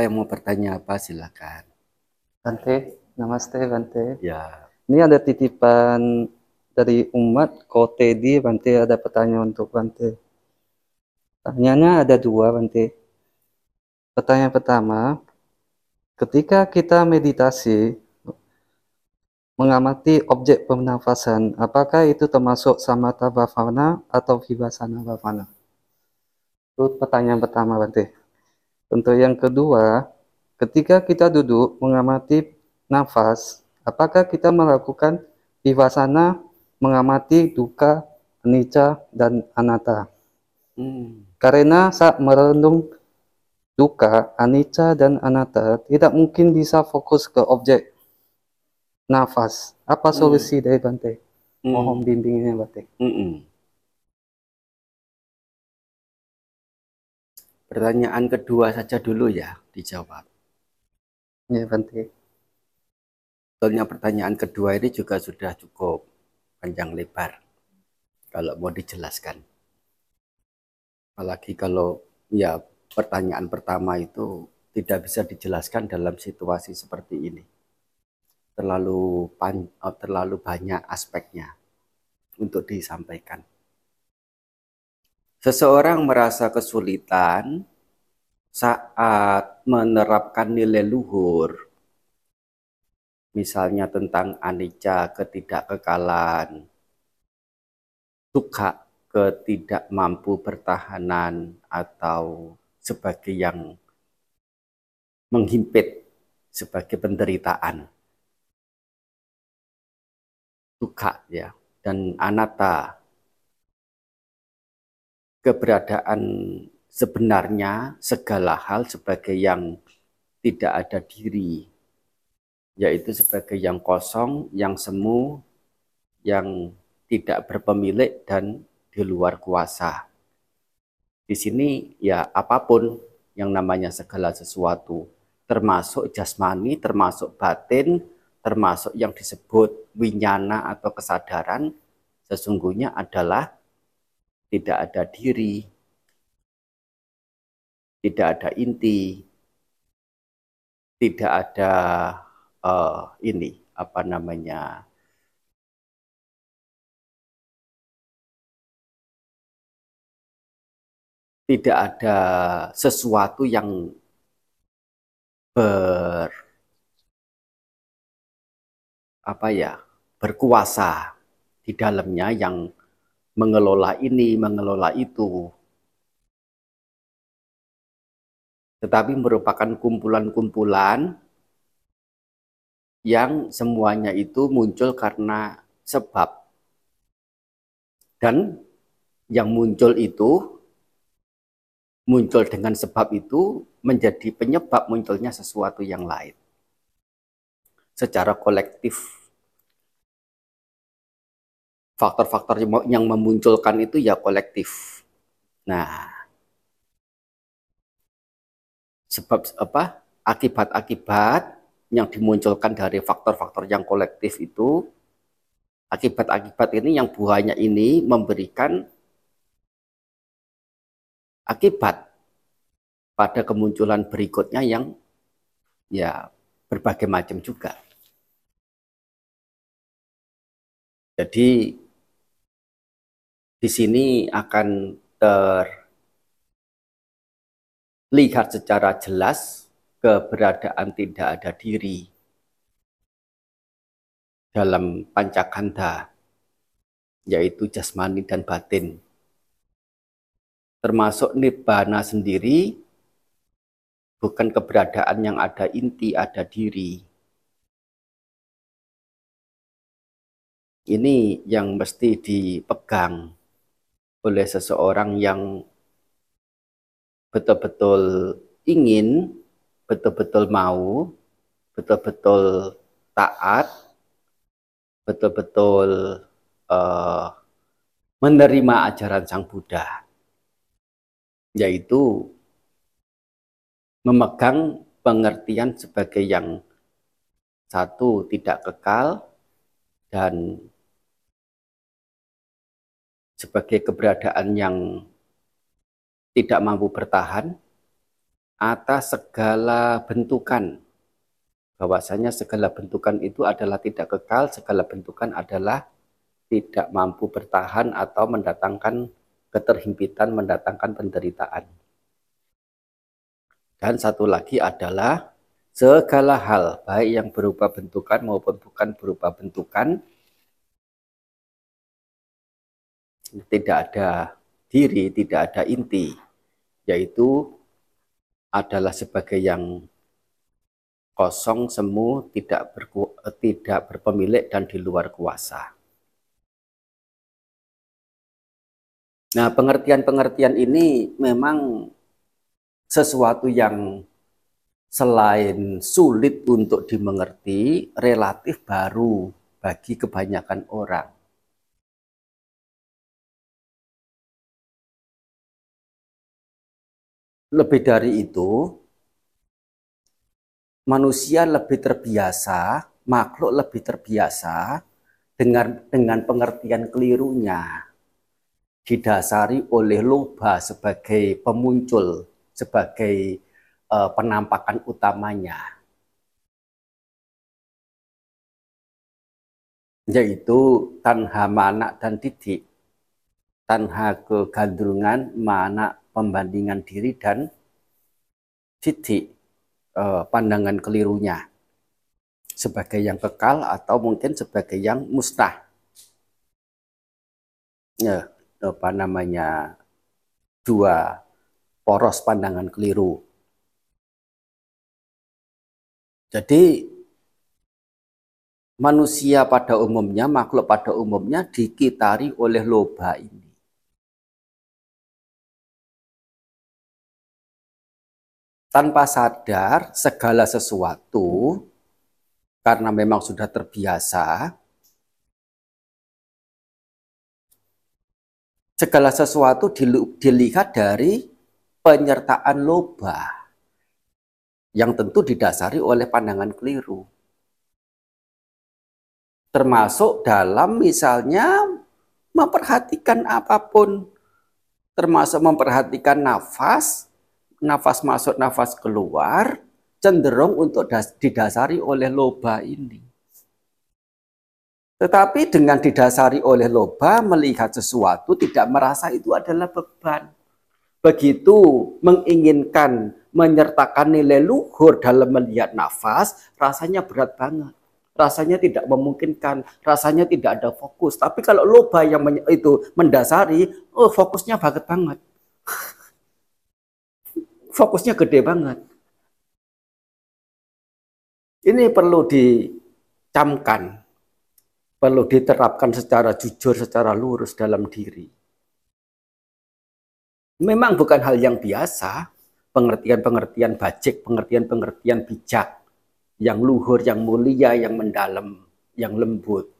Siapa yang mau bertanya apa silakan. Bante, namaste Bante. Ya. Ini ada titipan dari umat Kotedi Bante ada pertanyaan untuk Bante. Pertanyaannya ada dua Bante. Pertanyaan pertama, ketika kita meditasi mengamati objek pernafasan, apakah itu termasuk samatha bhavana atau vipassana bhavana? Itu pertanyaan pertama Bante. Untuk yang kedua, ketika kita duduk mengamati nafas, apakah kita melakukan vipassana mengamati duka, anicca, dan anatta? Hmm. Karena saat merenung duka, anicca, dan anatta, tidak mungkin bisa fokus ke objek nafas. Apa hmm. solusi hmm. dari Bante? Mohon hmm. bimbingnya Bante. Hmm. Pertanyaan kedua saja dulu ya dijawab. Ya, Bante. Soalnya pertanyaan kedua ini juga sudah cukup panjang lebar kalau mau dijelaskan. Apalagi kalau ya pertanyaan pertama itu tidak bisa dijelaskan dalam situasi seperti ini. Terlalu pan, oh, terlalu banyak aspeknya untuk disampaikan. Seseorang merasa kesulitan saat menerapkan nilai luhur, misalnya tentang anicca, ketidakkekalan, suka, ketidak mampu pertahanan, atau sebagai yang menghimpit sebagai penderitaan. Suka ya, dan anatta keberadaan sebenarnya segala hal sebagai yang tidak ada diri, yaitu sebagai yang kosong, yang semu, yang tidak berpemilik dan di luar kuasa. Di sini ya apa pun yang namanya segala sesuatu, termasuk jasmani, termasuk batin, termasuk yang disebut winyana atau kesadaran, sesungguhnya adalah tidak ada diri, tidak ada inti, tidak ada uh, ini apa namanya tidak ada sesuatu yang ber apa ya berkuasa di dalamnya yang mengelola ini, mengelola itu. Tetapi merupakan kumpulan-kumpulan yang semuanya itu muncul karena sebab. Dan yang muncul itu, muncul dengan sebab itu menjadi penyebab munculnya sesuatu yang lain. Secara kolektif faktor-faktor yang memunculkan itu ya kolektif. Nah, sebab apa? Akibat-akibat yang dimunculkan dari faktor-faktor yang kolektif itu akibat-akibat ini yang buahnya ini memberikan akibat pada kemunculan berikutnya yang ya berbagai macam juga. Jadi di sini akan terlihat secara jelas keberadaan tidak ada diri dalam pancakanda, yaitu jasmani dan batin. Termasuk nibbana sendiri, bukan keberadaan yang ada inti, ada diri. Ini yang mesti dipegang oleh seseorang yang betul-betul ingin, betul-betul mau, betul-betul taat, betul-betul uh, menerima ajaran Sang Buddha, yaitu memegang pengertian sebagai yang satu tidak kekal dan sebagai keberadaan yang tidak mampu bertahan atas segala bentukan. Bahwasanya segala bentukan itu adalah tidak kekal, segala bentukan adalah tidak mampu bertahan atau mendatangkan keterhimpitan, mendatangkan penderitaan. Dan satu lagi adalah segala hal, baik yang berupa bentukan maupun bukan berupa bentukan, tidak ada diri, tidak ada inti, yaitu adalah sebagai yang kosong, semu, tidak, berku, tidak berpemilik dan di luar kuasa. Nah, pengertian-pengertian ini memang sesuatu yang selain sulit untuk dimengerti, relatif baru bagi kebanyakan orang. Lebih dari itu, manusia lebih terbiasa, makhluk lebih terbiasa dengan dengan pengertian kelirunya didasari oleh loba sebagai pemuncul, sebagai uh, penampakan utamanya. Yaitu tanha mana dan titik. Tanha kegandrungan, mana pembandingan diri dan titik eh, pandangan kelirunya sebagai yang kekal atau mungkin sebagai yang mustah. Ya, apa namanya dua poros pandangan keliru. Jadi manusia pada umumnya, makhluk pada umumnya dikitari oleh loba ini. Tanpa sadar segala sesuatu karena memang sudah terbiasa segala sesuatu dilihat dari penyertaan loba yang tentu didasari oleh pandangan keliru. Termasuk dalam misalnya memperhatikan apa pun, termasuk memperhatikan nafas, nafas masuk, nafas keluar, cenderung untuk didasari oleh loba ini. Tetapi dengan didasari oleh loba, melihat sesuatu tidak merasa itu adalah beban. Begitu menginginkan menyertakan nilai luhur dalam melihat nafas, rasanya berat banget. Rasanya tidak memungkinkan, rasanya tidak ada fokus. Tapi kalau loba yang itu mendasari, oh fokusnya banget banget fokusnya gede banget. Ini perlu dicamkan, perlu diterapkan secara jujur, secara lurus dalam diri. Memang bukan hal yang biasa, pengertian-pengertian bajik, pengertian-pengertian bijak, yang luhur, yang mulia, yang mendalam, yang lembut.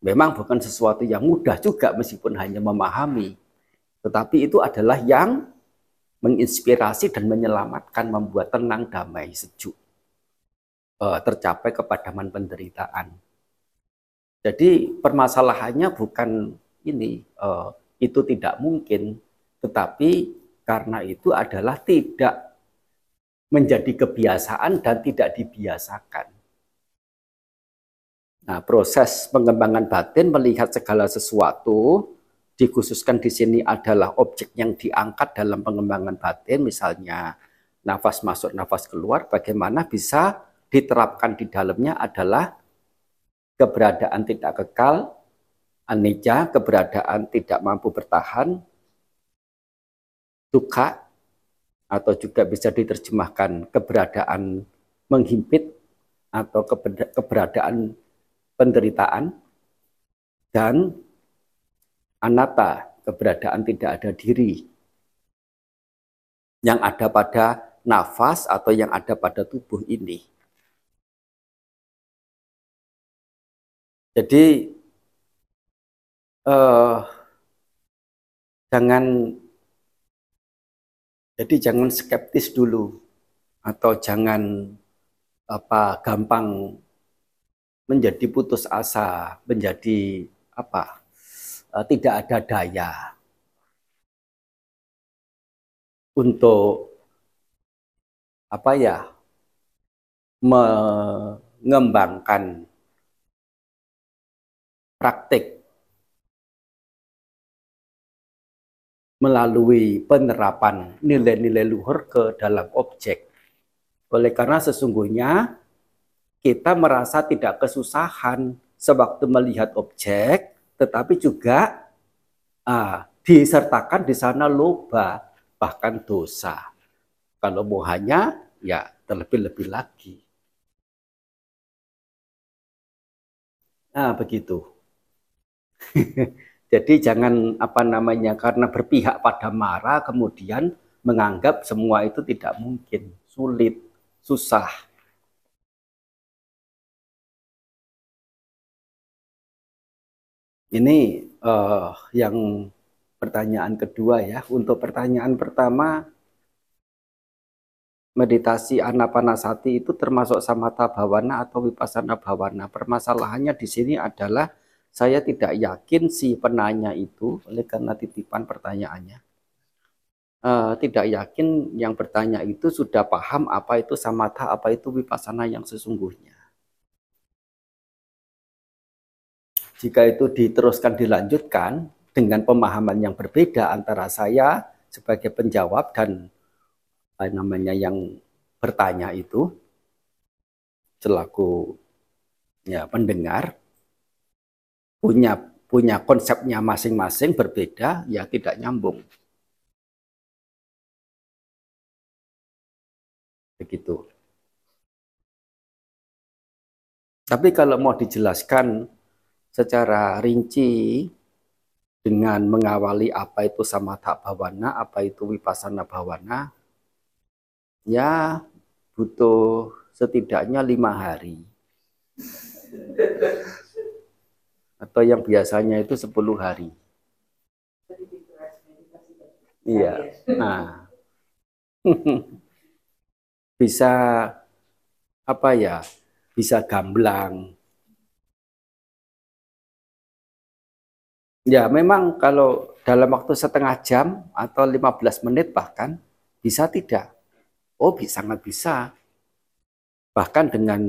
Memang bukan sesuatu yang mudah juga meskipun hanya memahami. Tetapi itu adalah yang menginspirasi dan menyelamatkan, membuat tenang, damai, sejuk, uh, tercapai kepadaman penderitaan. Jadi permasalahannya bukan ini, uh, itu tidak mungkin, tetapi karena itu adalah tidak menjadi kebiasaan dan tidak dibiasakan. Nah, proses pengembangan batin melihat segala sesuatu dikhususkan di sini adalah objek yang diangkat dalam pengembangan batin, misalnya nafas masuk, nafas keluar, bagaimana bisa diterapkan di dalamnya adalah keberadaan tidak kekal, anicca, keberadaan tidak mampu bertahan, duka, atau juga bisa diterjemahkan keberadaan menghimpit atau keberadaan penderitaan, dan anata, keberadaan tidak ada diri. Yang ada pada nafas atau yang ada pada tubuh ini. Jadi eh, jangan jadi jangan skeptis dulu atau jangan apa gampang menjadi putus asa, menjadi apa tidak ada daya untuk apa ya mengembangkan praktik melalui penerapan nilai-nilai luhur ke dalam objek. Oleh karena sesungguhnya kita merasa tidak kesusahan sewaktu melihat objek, tetapi juga ah, disertakan di sana loba, bahkan dosa. Kalau mau hanya, ya terlebih-lebih lagi. Nah, begitu. Jadi jangan apa namanya karena berpihak pada marah kemudian menganggap semua itu tidak mungkin, sulit, susah. Ini uh, yang pertanyaan kedua ya. Untuk pertanyaan pertama, meditasi anapanasati itu termasuk samatha bhawana atau vipassana bhawana. Permasalahannya di sini adalah saya tidak yakin si penanya itu, oleh karena titipan pertanyaannya, uh, tidak yakin yang bertanya itu sudah paham apa itu samatha, apa itu vipassana yang sesungguhnya. Jika itu diteruskan dilanjutkan dengan pemahaman yang berbeda antara saya sebagai penjawab dan namanya yang bertanya itu selaku ya pendengar punya punya konsepnya masing-masing berbeda, ya tidak nyambung. Begitu. Tapi kalau mau dijelaskan secara rinci dengan mengawali apa itu samatha bhawana, apa itu vipassana bhawana, ya butuh setidaknya lima hari atau yang biasanya itu 10 hari. Iya. Nah. bisa apa ya? Bisa gamblang. Ya, memang kalau dalam waktu setengah jam atau 15 menit bahkan bisa tidak. Oh, bisa sangat bisa. Bahkan dengan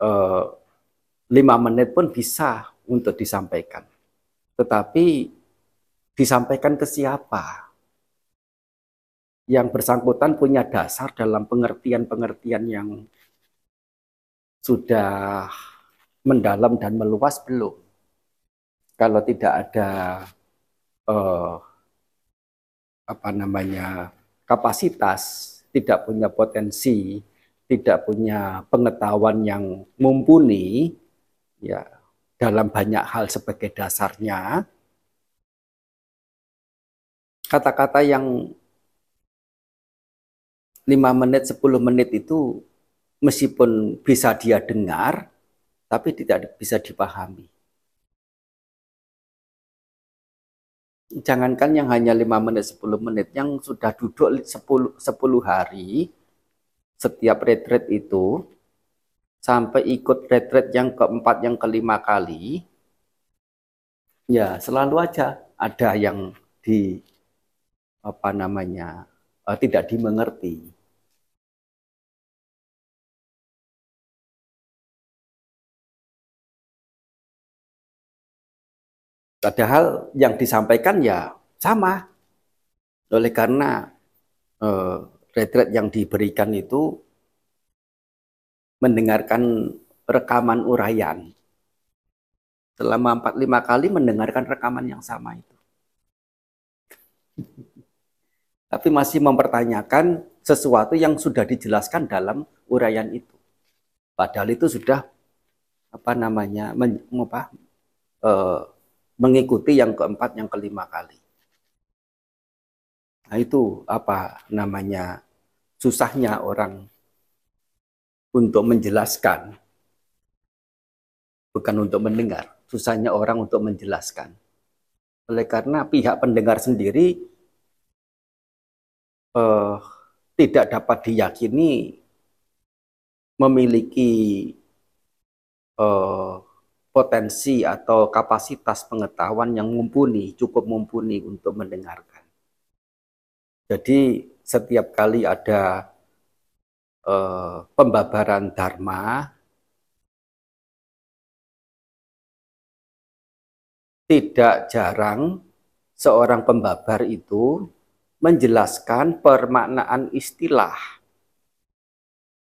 eh, lima menit pun bisa untuk disampaikan. Tetapi disampaikan ke siapa? Yang bersangkutan punya dasar dalam pengertian-pengertian yang sudah mendalam dan meluas belum? Kalau tidak ada eh, apa namanya kapasitas, tidak punya potensi, tidak punya pengetahuan yang mumpuni, ya dalam banyak hal sebagai dasarnya kata-kata yang 5 menit 10 menit itu meskipun bisa dia dengar tapi tidak bisa dipahami jangankan yang hanya 5 menit 10 menit yang sudah duduk 10 10 hari setiap retreat itu sampai ikut retreat yang keempat, yang kelima kali, ya selalu aja ada yang di apa namanya uh, tidak dimengerti. Padahal yang disampaikan ya sama. Oleh karena uh, retreat yang diberikan itu mendengarkan rekaman uraian. Selama empat lima kali mendengarkan rekaman yang sama itu. Tapi masih mempertanyakan sesuatu yang sudah dijelaskan dalam uraian itu. Padahal itu sudah apa namanya men, apa, e, mengikuti yang keempat, yang kelima kali. Nah itu apa namanya susahnya orang untuk menjelaskan, bukan untuk mendengar. Susahnya orang untuk menjelaskan. Oleh karena pihak pendengar sendiri eh, tidak dapat diyakini memiliki eh, potensi atau kapasitas pengetahuan yang mumpuni, cukup mumpuni untuk mendengarkan. Jadi setiap kali ada eh, pembabaran dharma tidak jarang seorang pembabar itu menjelaskan permaknaan istilah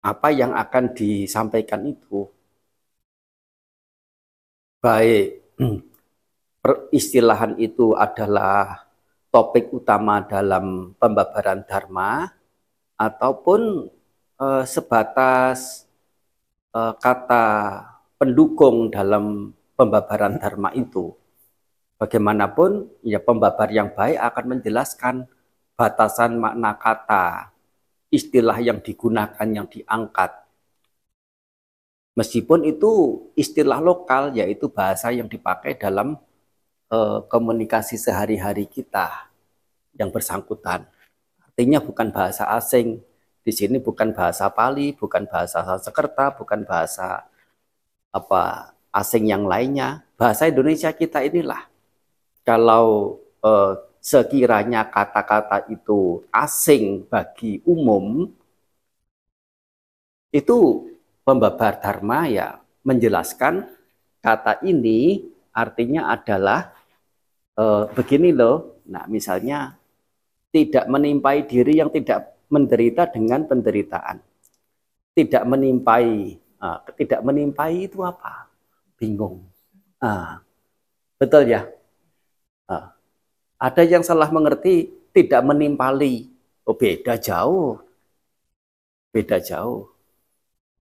apa yang akan disampaikan itu baik. Peristilahan itu adalah topik utama dalam pembabaran dharma ataupun eh, sebatas eh, kata pendukung dalam pembabaran dharma itu. Bagaimanapun ya pembabar yang baik akan menjelaskan batasan makna kata istilah yang digunakan yang diangkat Meskipun itu istilah lokal, yaitu bahasa yang dipakai dalam uh, komunikasi sehari-hari kita yang bersangkutan. Artinya bukan bahasa asing. Di sini bukan bahasa Pali, bukan bahasa Sanskerta, bukan bahasa apa asing yang lainnya. Bahasa Indonesia kita inilah. Kalau uh, sekiranya kata-kata itu asing bagi umum, itu pembabar dharma ya menjelaskan kata ini artinya adalah e, begini loh. Nah, misalnya tidak menimpai diri yang tidak menderita dengan penderitaan. Tidak menimpai, uh, tidak menimpai itu apa? Bingung. Uh, betul ya? Uh, ada yang salah mengerti tidak menimpali. Oh, beda jauh. Beda jauh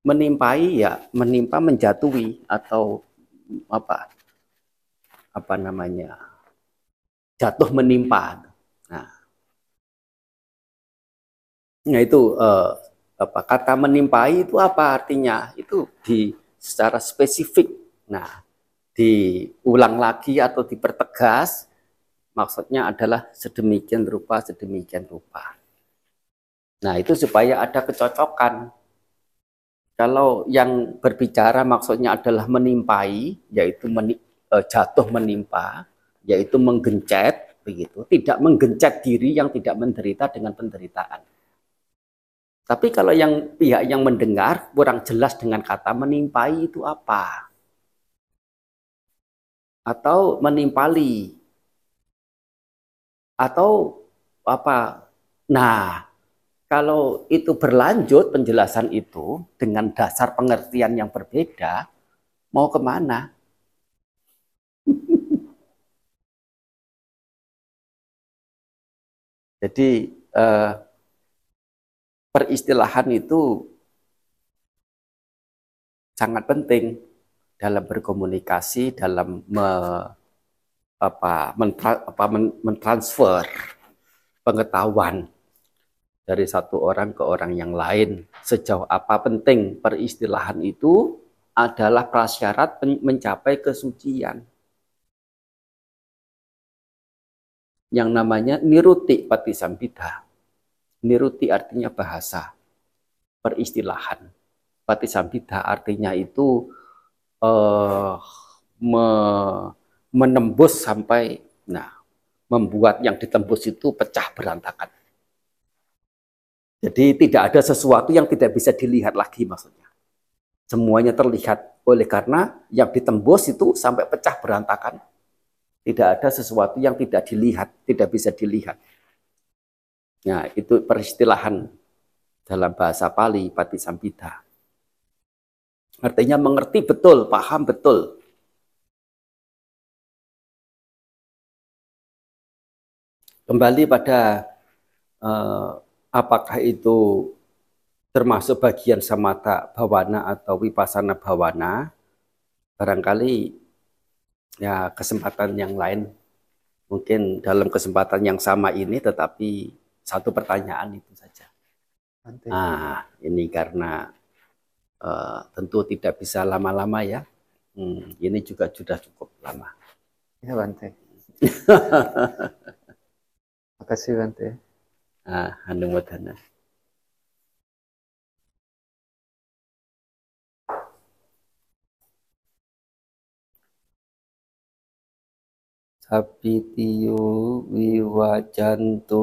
menimpai ya menimpa menjatuhi atau apa apa namanya jatuh menimpa. Nah. Nah itu eh, apa kata menimpai itu apa artinya? Itu di secara spesifik. Nah diulang lagi atau dipertegas maksudnya adalah sedemikian rupa sedemikian rupa. Nah itu supaya ada kecocokan kalau yang berbicara maksudnya adalah menimpai, yaitu meni, e, jatuh menimpa, yaitu menggencet, begitu. Tidak menggencet diri yang tidak menderita dengan penderitaan. Tapi kalau yang pihak yang mendengar kurang jelas dengan kata menimpai itu apa? Atau menimpali? Atau apa? Nah, kalau itu berlanjut penjelasan itu dengan dasar pengertian yang berbeda, mau ke mana? Jadi eh, peristilahan itu sangat penting dalam berkomunikasi, dalam me, apa, mentra, apa, mentransfer pengetahuan dari satu orang ke orang yang lain. Sejauh apa penting peristilahan itu adalah prasyarat mencapai kesucian. Yang namanya niruti patisambita. Niruti artinya bahasa, peristilahan. Patisambita artinya itu uh, me, menembus sampai, nah, membuat yang ditembus itu pecah berantakan jadi tidak ada sesuatu yang tidak bisa dilihat lagi maksudnya. Semuanya terlihat oleh karena yang ditembus itu sampai pecah berantakan. Tidak ada sesuatu yang tidak dilihat, tidak bisa dilihat. Nah, itu peristilahan dalam bahasa Pali Patisambita. Artinya mengerti betul, paham betul. Kembali pada uh, apakah itu termasuk bagian samata bawana atau wipasana bawana? Barangkali ya kesempatan yang lain. Mungkin dalam kesempatan yang sama ini tetapi satu pertanyaan itu saja. Nanti. nah ini karena uh, tentu tidak bisa lama-lama ya. Hmm, ini juga sudah cukup lama. Ya Bante. Makasih Bante Ah, Hanumadana. Sapitiyo viwajantu